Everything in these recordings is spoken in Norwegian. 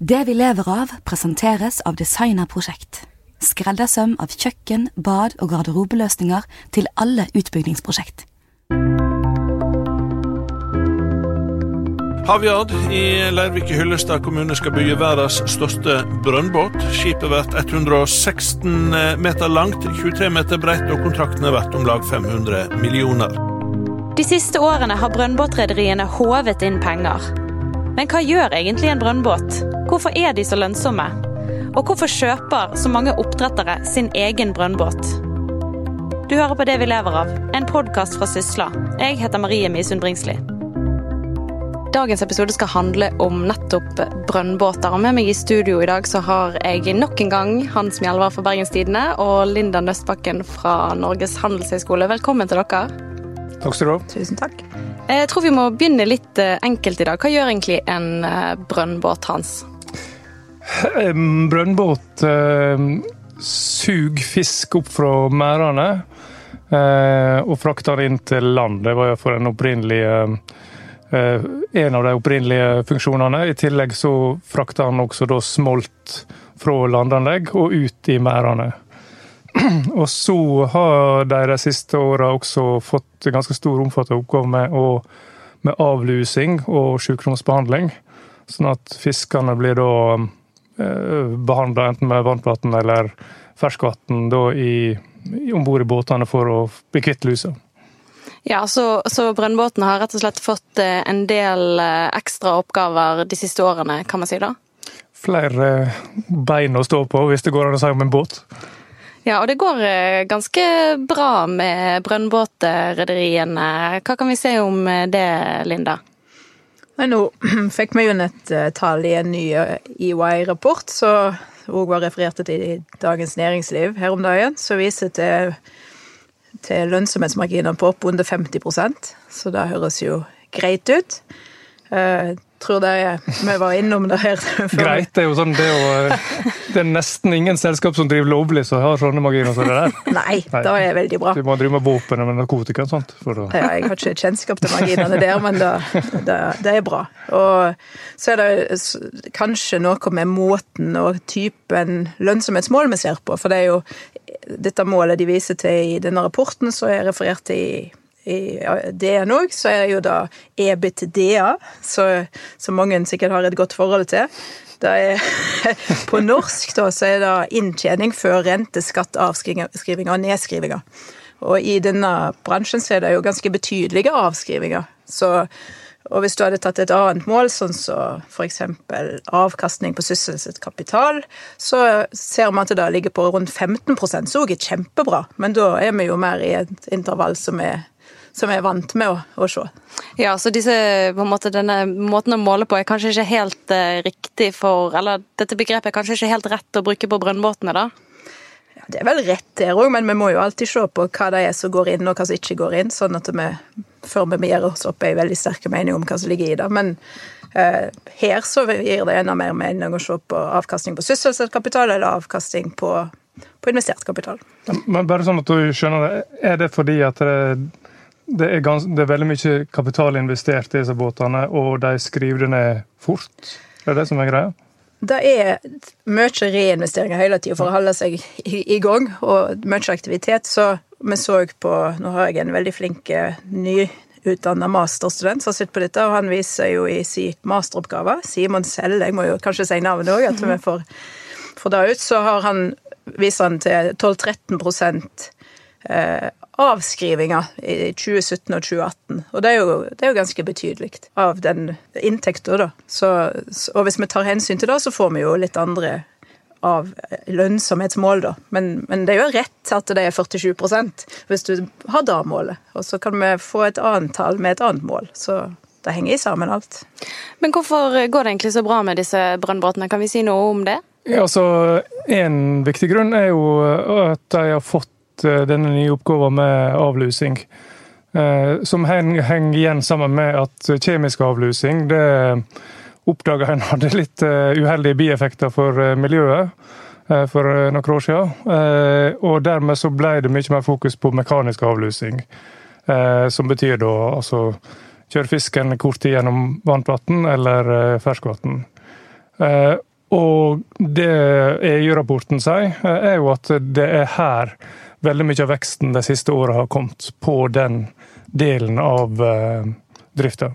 Det vi lever av, presenteres av Designerprosjekt. Skreddersøm av kjøkken, bad og garderobeløsninger til alle utbyggingsprosjekt. Havyard i Leirvik i Hyllestad kommune skal bygge verdens største brønnbåt. Skipet blir 116 meter langt, 23 meter bredt, og kontrakten er verdt om lag 500 millioner. De siste årene har brønnbåtrederiene håvet inn penger. Men hva gjør egentlig en brønnbåt? Hvorfor er de så lønnsomme? Og hvorfor kjøper så mange oppdrettere sin egen brønnbåt? Du hører på Det vi lever av, en podkast fra Sysla. Jeg heter Marie Misund Bringsli. Dagens episode skal handle om nettopp brønnbåter. Og med meg i studio i dag så har jeg nok en gang Hans Mjelvar fra Bergenstidene og Linda Nøstbakken fra Norges handelshøyskole. Velkommen til dere. Takk skal du ha. Tusen takk. Jeg tror vi må begynne litt eh, enkelt i dag. Hva gjør egentlig en eh, brønnbåt, Hans? En brønnbåt eh, suger fisk opp fra merdene eh, og frakter den inn til land. Det var iallfall den opprinnelige eh, en av de opprinnelige funksjonene. I tillegg så frakter han også da smolt fra landanlegg og ut i merdene. Og så har de de siste åra også fått ganske stor omfattende oppgave med, å, med avlusing og sykdomsbehandling. Sånn at fiskene blir da eh, behandla enten med varmtvann eller ferskvann om bord i båtene for å bli kvitt lusa. Ja, så, så brønnbåtene har rett og slett fått eh, en del eh, ekstra oppgaver de siste årene, kan man si da? Flere bein å stå på, hvis det går an å si om en båt. Ja, og det går eh, ganske bra med brønnbåtrederiene. Hva kan vi se om eh, det, Linda? Nei, nå fikk vi jo et eh, i en ny EY-rapport, som òg var referert til i Dagens Næringsliv her om dagen, som viser til, til lønnsomhetsmarginer på opp under 50 så det høres jo greit ut tror det vi var innom det her. Greit. Det er jo sånn, det er, jo, det er nesten ingen selskap som driver lovlig som har sånne marginer som det der. Nei, Nei, det er veldig bra. Du må drive med våpen og narkotika og sånt. Å... Ja, jeg har ikke kjennskap til marginene der, men det, det, det, er bra. Og så er det kanskje noe med måten og typen lønnsomhetsmål vi ser på, for det er jo dette målet de viser til i denne rapporten, som er referert til i i DN òg, så er jo da EBITDA, som mange sikkert har et godt forhold til. Det er, på norsk da, så er det inntjening før rente, skatt, avskrivinger og nedskrivinger. Og i denne bransjen så er det jo ganske betydelige avskrivinger. Så, og hvis du hadde tatt et annet mål, sånn som så f.eks. avkastning på sysselsatt kapital, så ser vi at det da ligger på rundt 15% så òg er kjempebra. Men da er vi jo mer i et intervall som er som jeg er vant med å, å se. Ja, så disse, måte, denne måten å måle på er kanskje ikke helt uh, riktig for Eller dette begrepet er kanskje ikke helt rett å bruke på brønnbåtene, da? Ja, det er vel rett der òg, men vi må jo alltid se på hva det er som går inn, og hva som ikke går inn, sånn at vi før vi gir oss opp ei veldig sterke mening om hva som ligger i det. Men eh, her så gir det enda mer mening å se på avkastning på sysselsatt kapital eller avkastning på, på investert kapital. Men bare sånn at du skjønner det, Er det fordi at det det er, gans, det er, veldig mye kapital investert i disse båtene, og de skriver det ned fort? Det er det som er greia? Det er mye reinvesteringer hele tida for å holde seg i, i, gang, og mye aktivitet. Så vi så på Nå har jeg en veldig flink eh, nyutdanna masterstudent som har sett på dette, og han viser jo i sin masteroppgave, Simon Selle, jeg må jo kanskje si navnet òg, at vi får, får det ut, så har han, viser han til 12-13 eh, avskrivinger i 2017 og 2018. Og det er jo, det er jo ganske betydelig av den inntekta, da. Så, og hvis vi tar hensyn til det, så får vi jo litt andre av lønnsomhetsmål, da. Men, men det er jo rett at det er 47% hvis du har det målet. Og så kan vi få et annet tall med et annet mål. Så det henger i sammen alt. Men hvorfor går det egentlig så bra med disse brønnbåtene? Kan vi si noe om det? Ja, altså, En viktig grunn er jo at de har fått Eh, denne nye oppgaven med avlusing. Eh, som henger igjen sammen med at kjemisk avlusing det oppdaga en hadde litt eh, uheldige bieffekter for miljøet for noen år siden. Og dermed så ble det mye mer fokus på mekanisk avlusing. Som betyr da altså kjøre fisken kort tid gjennom varmt eller ferskvann. Og det EU-rapporten sier, er jo at det er her veldig mye av veksten de siste åra har kommet på den delen av uh, drifta.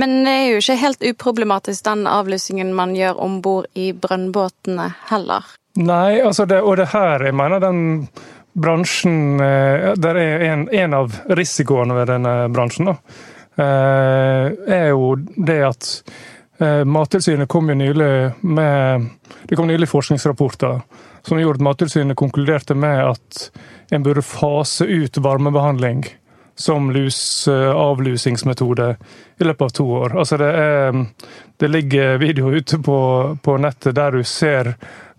Men det er jo ikke helt uproblematisk den avlysningen man gjør om bord i brønnbåtene heller? Nei, altså det, og det her jeg mener den bransjen det Der er en, en, av risikoene ved denne bransjen, da, uh, er jo det at Mattilsynet kom jo nylig med Det kom nylig forskningsrapporter som gjorde at Mattilsynet konkluderte med at en burde fase ut varmebehandling som lus, eh, avlusingsmetode i løpet av to år. Altså det, er, det ligger videoer ute på, på, nettet der du ser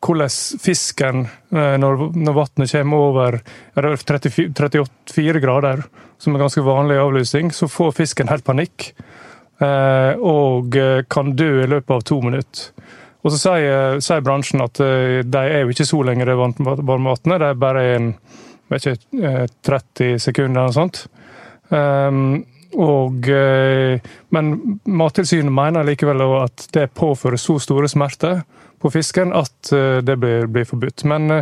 hvordan fisken, eh, når, når vannet kommer over 34, 38 grader, som er ganske vanlig avlusing, så får fisken helt panikk eh, og kan dø i løpet av to minutter. Og så sier, sier, bransjen at eh, de er jo ikke så lenge, de varmevannet, Det er bare en, ikke, 30 eh, sekunder eller noe sånt. Um, og, eh, men Mattilsynet mener likevel at det påfører så store smerter på fisken at det blir, blir forbudt. Men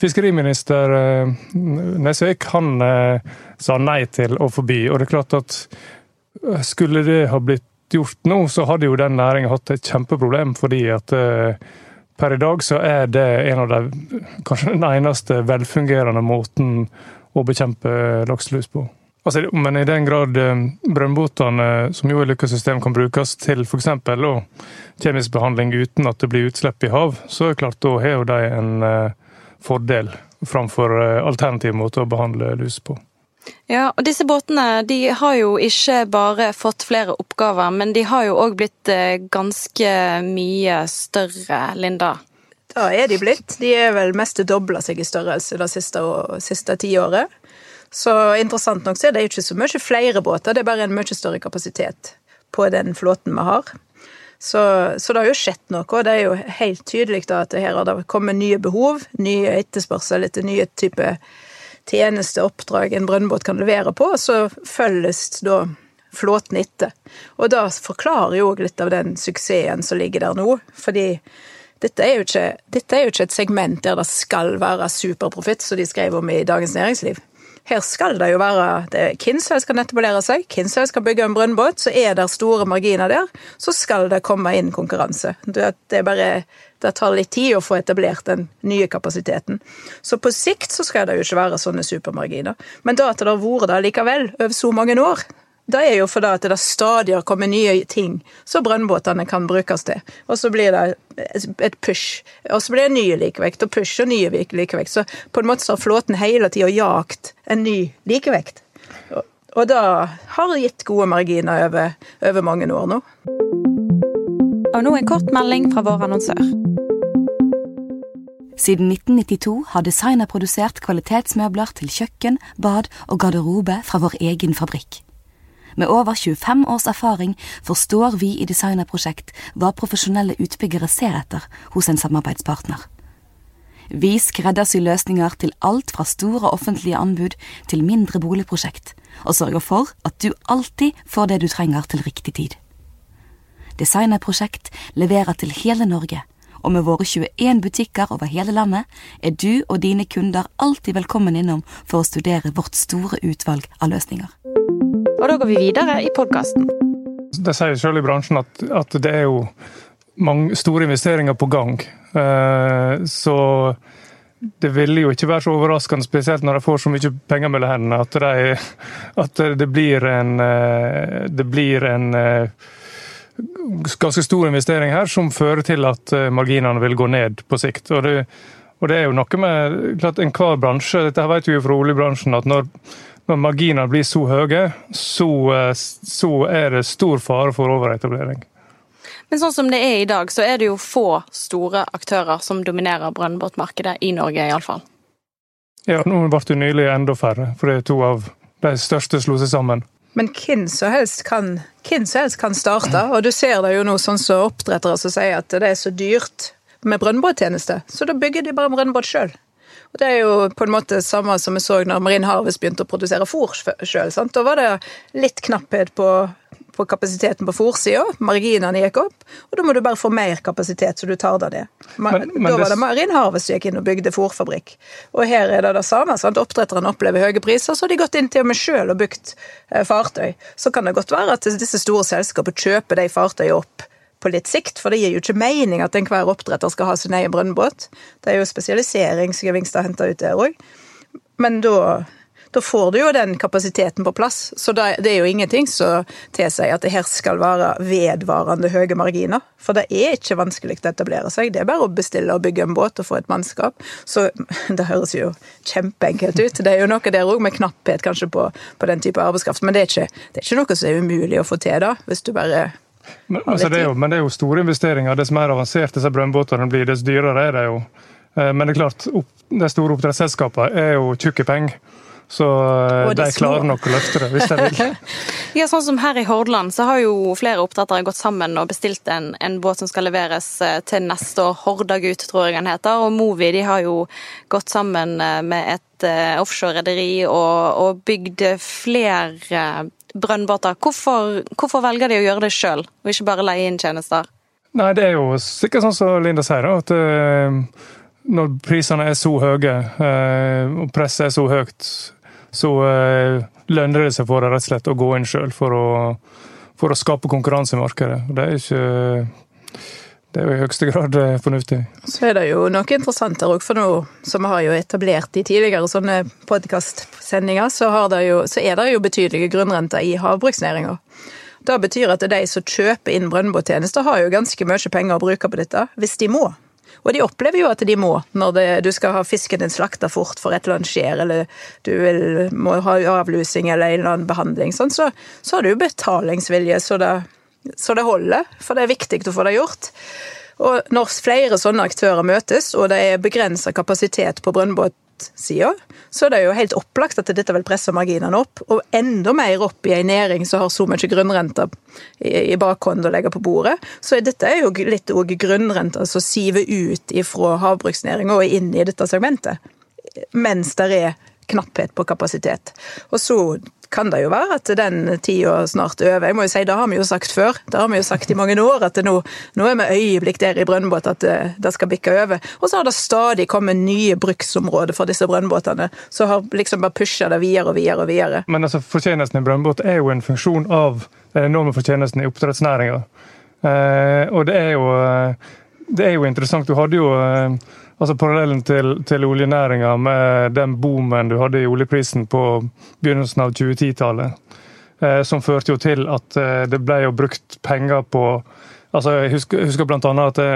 fiskeriminister Nesvik han sa nei til å forby. Og det er klart at skulle det ha blitt gjort nå, så hadde jo den næringa hatt et kjempeproblem. Fordi at eh, per i dag så er det en av de kanskje den eneste velfungerende måten å bekjempe lakselus på. Altså, men i den grad eh, brønnbåtene, som jo er lykkesystem, kan brukes til f.eks. kjemisk behandling uten at det blir utslipp i hav, så er det klart da har jo de en eh, fordel framfor alternativ måte å behandle lus på. Ja, og disse båtene de har jo ikke bare fått flere oppgaver, men de har jo òg blitt eh, ganske mye større, Linda? Da er de blitt. De er vel mest dobla seg i størrelse det siste, siste tiåret. Så interessant nok så er det ikke så mye flere båter, det er bare en mye større kapasitet på den flåten vi har. Så, så, det har jo skjedd noe, og det er jo helt tydelig da at her har kommet nye behov, nye etterspørsel etter nye typer tjenesteoppdrag en brønnbåt kan levere på, så følges da flåten etter. Og da forklarer jo òg litt av den suksessen som ligger der nå. Fordi dette er, ikke, dette er jo ikke, et segment der det skal være superprofitt, som de skrev om i Dagens Næringsliv. Her skal det jo være det Kinsel skal etablere seg, Kinsel skal bygge en brønnbåt, så er det store marginer der. Så skal det komme inn konkurranse. Det er bare det tar litt tid å få etablert den nye kapasiteten. Så på sikt så skal det jo ikke være sånne supermarginer. Men da at det har vært det likevel over så mange år, det er jo fordi at det stadig har kommet nye ting som brønnbåtene kan brukes til. Og så blir det et push, og så blir det nye ny likevekt, og push og nye likevekt. Så på en måte så har flåten hele tida jagt en ny likevekt. Og det har gitt gode marginer over, over mange år nå. Og nå en kort melding fra vår annonsør. Siden 1992 har Designer produsert kvalitetsmøbler til kjøkken, bad og garderobe fra vår egen fabrikk. Med over 25 års erfaring forstår vi i Designerprosjekt hva profesjonelle utbyggere ser etter hos en samarbeidspartner. Vi skreddersyr løsninger til alt fra store offentlige anbud til mindre boligprosjekt, og sørger for at du alltid får det du trenger til riktig tid. Designerprosjekt leverer til hele Norge og med våre 21 butikker over hele landet er du og dine kunder alltid velkommen innom for å studere vårt store utvalg av løsninger. Da går vi videre i podkasten. Det sier selv i bransjen at, at det er jo mange store investeringer på gang. Eh, så det ville jo ikke være så overraskende, spesielt når de får så mye penger mellom hendene, at, de, at det blir en, eh, det blir en eh, ganske stor investering her, som fører til at marginene vil gå ned på sikt. Og det, og det er jo noe med klart enhver bransje, dette vet vi jo fra oljebransjen, at når, når marginene blir så høye, så, eh, så er det stor fare for overetablering. Men sånn som det er i dag, så er det jo få store aktører som dominerer brønnbåtmarkedet i Norge, iallfall. Ja, nå ble det nylig enda færre, for det er to av de største slo seg sammen. Men hvem som helst kan, helst kan starte, og du ser det jo nå sånn som så oppdrettere som sier at det er så dyrt med brønnbåttjeneste, så da bygger de bare brønnbåt sjøl. Og Det er jo på en måte samme som vi så når Marin Harvest begynte å produsere fôr sjøl. Da var det litt knapphet på, på kapasiteten på fòrsida. Marginene gikk opp, og da må du bare få mer kapasitet, så du tar deg det. Men, men da var det Marin Harvest som gikk inn og bygde fòrfabrikk. Og her er det det samme. sant? Oppdretterne opplever høye priser, så har de gått inn til og med sjøl og bygd eh, fartøy. Så kan det godt være at disse store selskapene kjøper de fartøyene opp på litt sikt, for det gir jo ikke mening at enhver oppdretter skal ha sin egen brønnbåt. Det er jo spesialiseringsgevinst å hente ut der òg. Men da da får du jo den kapasiteten på plass. Så det er jo ingenting som tilsier at det her skal være vedvarende høye marginer. For det er ikke vanskelig å etablere seg. Det er bare å bestille og bygge en båt og få et mannskap. Så det høres jo kjempeenkelt ut. Det er jo noe der òg med knapphet kanskje på, på, den type arbeidskraft. Men det er, ikke, det er ikke noe som er umulig å få til, da, hvis du bare men, altså det, jo, men det er jo store investeringer. Dess mer avansert disse brønnbåtene blir, dess dyrere er det jo. Eh, men det er klart, de store oppdrettsselskapene er jo tjukke penger. Så eh, de klarer nok å løfte det, hvis de vil. ja, sånn som Her i Hordaland så har jo flere oppdrettere gått sammen og bestilt en, en båt som skal leveres eh, til neste år. Hordagut, tror jeg han heter. Og Movi de har jo gått sammen med et offshore-rederi og, og bygd flere brønnbåter. Hvorfor, hvorfor, velger de å gjøre det sjøl, og ikke bare leie inn tjenester? Nei, Det er jo sikkert sånn som Linda sier, at når prisene er så høye og presset er så høyt så eh, lønner det seg for deg rett og slett å gå inn sjøl for, for, å skape konkurranse i markedet. Det er ikke det er jo i høyeste grad eh, fornuftig. Så er det jo noe interessant der òg, for nå som vi har jo etablert i tidligere sånne podkastsendinger, så, så, er det jo betydelige grunnrenter i havbruksnæringa. Det betyr at de som kjøper inn brønnbåttjenester, har jo ganske mye penger å bruke på dette, hvis de må. Og de opplever jo at de må, når det, du skal ha fisken din slakta fort for et eller annet skjer, eller du vil, må ha avlusing eller en eller annen behandling, sånn, så, så har du jo betalingsvilje så det, så det holder. For det er viktig å få det gjort. Og når flere sånne aktører møtes, og det er begrensa kapasitet på brønnbåtsida, så er det jo helt opplagt at dette vil presse marginene opp, og enda mer opp i en næring som har så mye grunnrenter i, bakhånd å legge på bordet. Så dette er jo litt òg grunnrenter som siver ut ifra havbruksnæringa og inn i dette segmentet, mens det er knapphet på kapasitet. Og så kan det jo være at den tida snart er over. Jeg må jo si, Det har vi jo sagt før. Det har vi jo sagt i mange år, at nå, nå, er vi øyeblikk der i brønnbåt at det, eh, det skal bikke over. Og så har det stadig kommet nye bruksområder for disse brønnbåtene, som har liksom bare pusha det videre og videre og videre. Men altså, fortjenesten i brønnbåt er jo en funksjon av den enorme fortjenesten i oppdrettsnæringa. Eh, og det er jo eh, det er jo interessant. Du hadde jo eh, altså Parallellen til, til oljenæringa med den boomen du hadde i oljeprisen på begynnelsen av 2010-tallet, eh, som førte jo til at eh, det ble jo brukt penger på altså Jeg husker, husker blant annet at det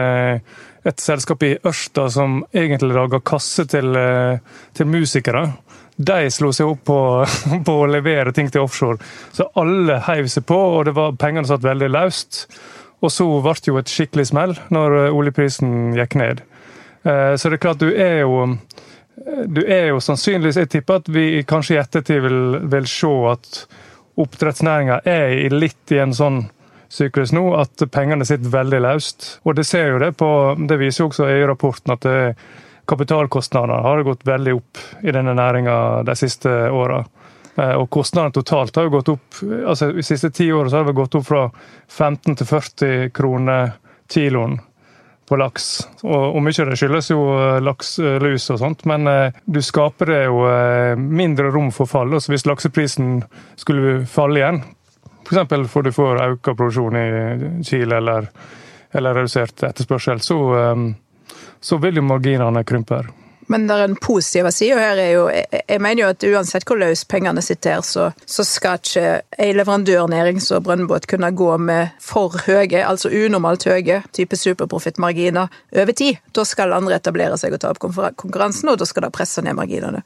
et selskap i Ørsta som egentlig laga kasse til, eh, til, musikere. De slo seg opp på, på, å levere ting til offshore. Så alle heiv seg på, og det var, pengene satt veldig løst. Og så ble det jo et skikkelig smell når oljeprisen gikk ned. Eh, så det er klart, du er jo du er jo sannsynligvis Jeg tipper at vi kanskje i ettertid vil, vil se at oppdrettsnæringa er litt i en sånn syklus nå at pengene sitter veldig løst. Og det ser jo det på Det viser jo også EU-rapporten at det, kapitalkostnadene har gått veldig opp i denne næringa de siste åra. Eh, og kostnadene totalt har jo gått opp altså De siste ti årene har det gått opp fra 15 til 40 kroner kiloen på laks. Og, og mye av det skyldes jo eh, laks, eh, lus og sånt, men eh, du skaper det jo mindre rom for fall. Altså hvis lakseprisen skulle falle igjen, f.eks. for du får økt produksjon i Chile eller, eller redusert etterspørsel, så, så vil jo marginene krympe. her. Men det er en positiv side her er jo Jeg mener jo at uansett hvor løs pengene sitter så, så skal ikke ei leverandørnæring som brønnbåt kunne gå med for høye, altså unormalt høye, type superprofittmarginer over tid. Da skal andre etablere seg og ta opp konkurransen, og da skal det presse ned marginene.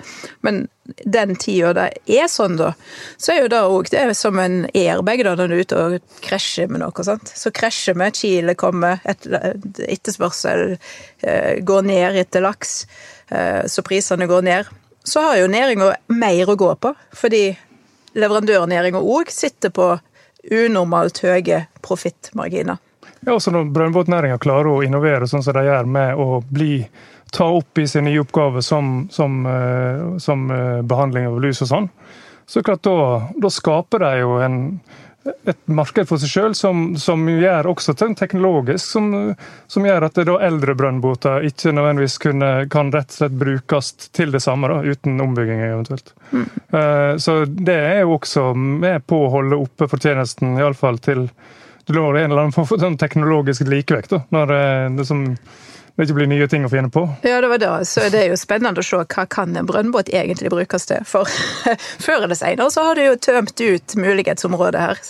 Men den tida det er sånn, da, så er jo det òg det er som en airbag da, når du er ute og krasjer med noe. sant? Så krasjer vi, Chile kommer, et, etterspørsel eh, går ned etter laks. Eh, så prisene går ned. Så har jo næringa mer å gå på, fordi leverandørnæringa òg sitter på unormalt høye profittmarginer. Ja, også når brønnbåtnæringa klarer å innovere sånn som de gjør med å bli ta opp i sine nye oppgaver som, som, eh, som, eh, behandling av lus og sånn, så klart da, da skaper de jo en et marked for seg sjøl, som, som, gjør også teknologisk, som, som gjør at eldre brønnbåter ikke nødvendigvis kunne, kan rett og slett brukes til det samme, da, uten ombygging eventuelt. Mm. Uh, så det er jo også med på å holde oppe fortjenesten, iallfall til det lå en eller annen form for sånn teknologisk likevekt. da, når det, som det ikke blir nye ting å finne på. Ja, det var da. Så det er jo spennende å se hva kan en brønnbåt egentlig brukes til. For før eller senere så har du jo tømt ut mulighetsområdet her.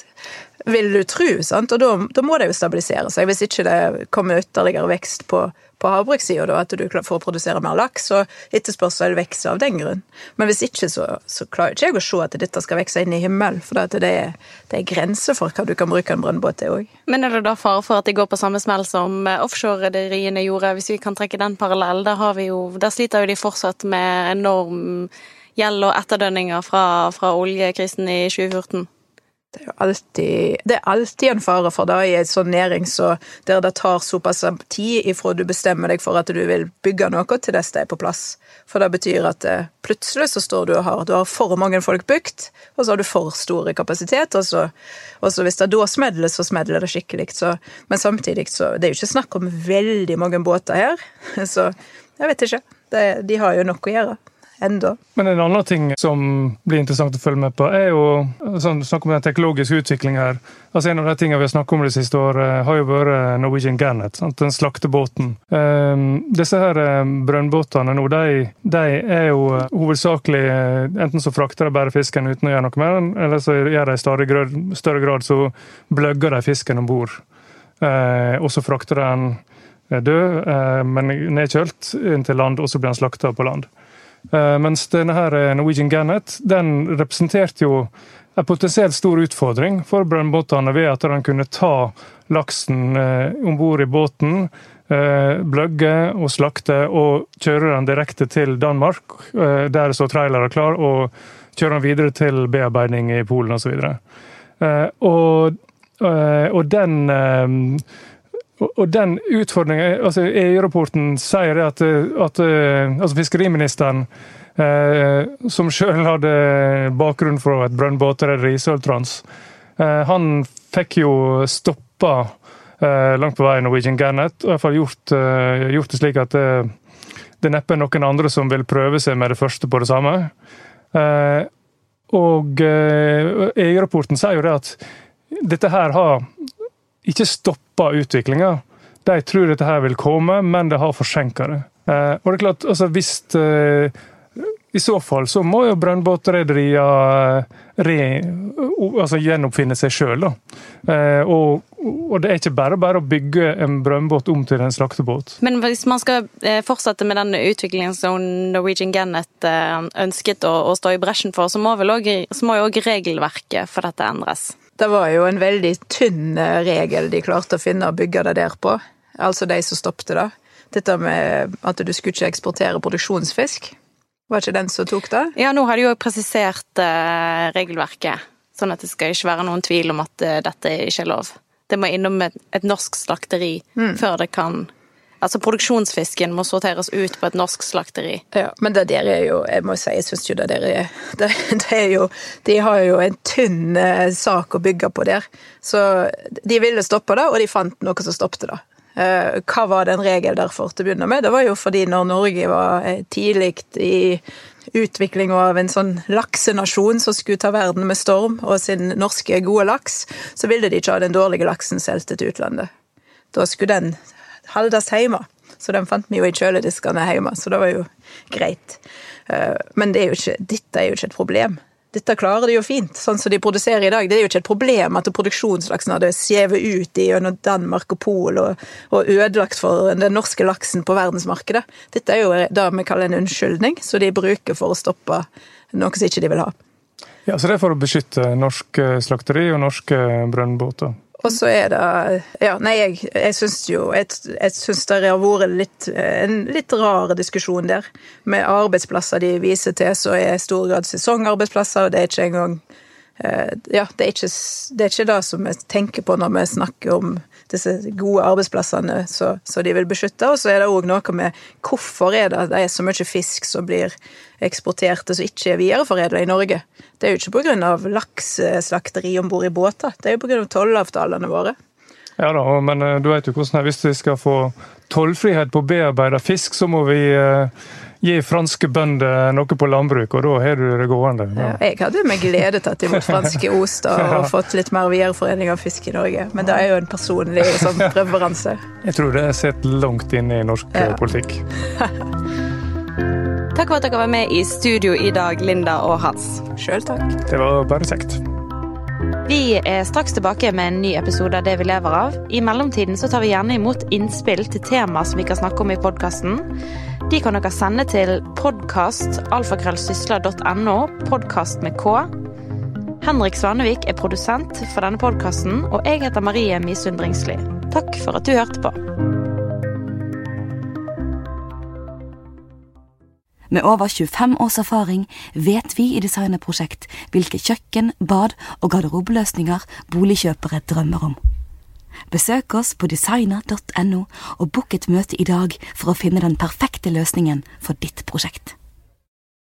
Vil du tro, sant. Og da, må det jo stabilisere seg. Hvis ikke det kommer ytterligere vekst på på havbrukssida, at du får produsere mer laks, og etterspørselen vokser av den grunn. Men hvis ikke, så, så klarer ikke jeg å se at dette skal vokse inn i himmelen. For det er, det er grenser for hva du kan bruke en brønnbåt til òg. Men er det da fare for at de går på samme smell som offshorerederiene gjorde, hvis vi kan trekke den parallell? Der, der, sliter jo de fortsatt med enorm gjeld og etterdønninger fra, fra oljekrisen i 2014. Det er jo alltid, det er alltid en fare for det i en sånn næring så der det tar såpass tid ifra du bestemmer deg for at du vil bygge noe, til det er på plass. For det betyr at eh, plutselig så står du og har du har for mange folk bygd, og så har du for store kapasitet, og så, og så hvis det da smedler, så smedler det skikkelig. Så, men samtidig så Det er jo ikke snakk om veldig mange båter her, så jeg vet ikke. Det, de har jo nok å gjøre enda. Men en annen ting som blir interessant å følge med på, er jo sånn, snakk om den teknologiske utviklingen her. Altså En av de tingene vi har snakket om det siste året, har jo vært Norwegian Gannet, sant? den slaktebåten. Um, disse her eh, brønnbåtene nå, de, de, er jo hovedsakelig eh, enten så frakter de bare fisken uten å gjøre noe med den, eller så gjør de i stadig grad, større grad så bløgger de fisken om bord. Uh, og så frakter de den død, uh, men nedkjølt inn til land, og så blir den slakta på land. Eh, mens denne her eh, Norwegian Gannet den representerte jo en potensielt stor utfordring for brønnbåtene ved at han kunne ta laksen eh, om bord i båten, bløgge og slakte og kjøre den direkte til Danmark, der så trailere klar, og kjøre den videre til bearbeiding i Polen osv. Og, og den og den utfordringen altså EU-rapporten sier at, at altså fiskeriministeren, eh, som sjøl hadde bakgrunn fra et brønnbåtrederi, Søltrans, eh, han fikk jo stoppa eh, langt på vei Norwegian Gannet, og i hvert fall gjort, eh, det slik at det, det neppe noen andre som vil prøve seg med det første på det samme. Eh, og EU-rapporten eh, sier jo det at dette her har ikke stoppa utviklinga. De tror dette her vil komme, men det har forsinka det. Eh, og det er klart, altså hvis eh, I så fall så må jo brønnbåtrederiene altså gjenoppfinne seg sjøl. og, og, det er ikke bare bare å bygge en brønnbåt om til en slaktebåt. Men hvis man skal fortsette med den utviklingen som Norwegian Gannet ønsket å, å stå i bresjen for, så må, jo òg regelverket for dette endres? Det var jo en veldig tynn eh, regel de klarte å finne og bygge det der på. Altså de som stoppet det. Dette med at du skulle ikke eksportere produksjonsfisk. Var ikke den som tok det? Ja, nå har de jo presisert uh, regelverket. Sånn at det skal ikke være noen tvil om at uh, dette ikke er lov. Det må innom et, et norsk slakteri mm. før det kan Altså produksjonsfisken må sorteres ut på et norsk slakteri. Ja, men det der er jo Jeg må si, jeg syns jo det der er det, det, er jo De har jo en tynn eh, sak å bygge på der. Så de ville stoppe det, og de fant noe som stoppet det. Eh, hva var den regelen derfor til å begynne med? Det var jo fordi når Norge var eh, tidlig i utvikling av en sånn laksenasjon som skulle ta verden med storm, og sin norske gode laks, så ville de ikke ha den dårlige laksen solgt til utlandet. Da skulle den holdes hjemme. Så den fant vi jo i kjølediskene hjemme, så det var jo greit. Eh, men det er ikke, dette er jo ikke et problem. Dette klarer de jo fint, sånn som de produserer i dag. Det er jo ikke et problem at produksjonslaksen hadde skjevet ut gjennom Danmark og Polen og, og, ødelagt for den norske laksen på verdensmarkedet. Dette er jo det vi kaller en unnskyldning, som de bruker for å stoppe noe som ikke de vil ha. Ja, Så det er for å beskytte norsk slakteri og norske brønnbåter? Og så er det Ja, nei, jeg, jeg syns jo Jeg, jeg syns det har vært litt, en litt rar diskusjon der. Med arbeidsplasser de viser til, så er i stor grad sesongarbeidsplasser, og det er ikke engang eh, ja, det er, ikke, det er ikke det som vi tenker på når vi snakker om disse gode arbeidsplassene som de vil beskytte. Og så er det òg noe med hvorfor er det det er så mye fisk som blir eksportert og som ikke er videreforedla i Norge. Det er jo ikke pga. lakseslakteri om bord i båter, det er jo pga. tollavtalene våre. Ja da, men eh, du vet jo hvordan det er. Hvis vi skal få tollfrihet på bearbeida fisk, så må vi eh, gi franske bønder noe på landbruk, og da har du det gående. Ja. jeg hadde med glede tatt imot franske ost og fått litt mer videreforening av fisk i Norge, men det er jo en personlig sånn, preferanse. Jeg tror det er sett langt inne i norsk ja. politikk. takk for at dere var med i studio i dag, Linda og Hans. Sjøl takk. Det var bare kjekt. Vi er straks tilbake med en ny episode av Det vi lever av. I mellomtiden så tar vi gjerne imot innspill til tema som vi kan snakke om i podkasten. De kan dere sende til podkast.alfakrøllsysla.no, podkast med K. Henrik Svanevik er produsent for denne podkasten, og jeg heter Marie Misund Bringsli. Takk for at du hørte på. Med over 25 års erfaring vet vi i Designerprosjekt hvilke kjøkken, bad og garderobeløsninger boligkjøpere drømmer om. Besøk oss på designer.no og book et møte i dag for å finne den perfekte løsningen for ditt prosjekt.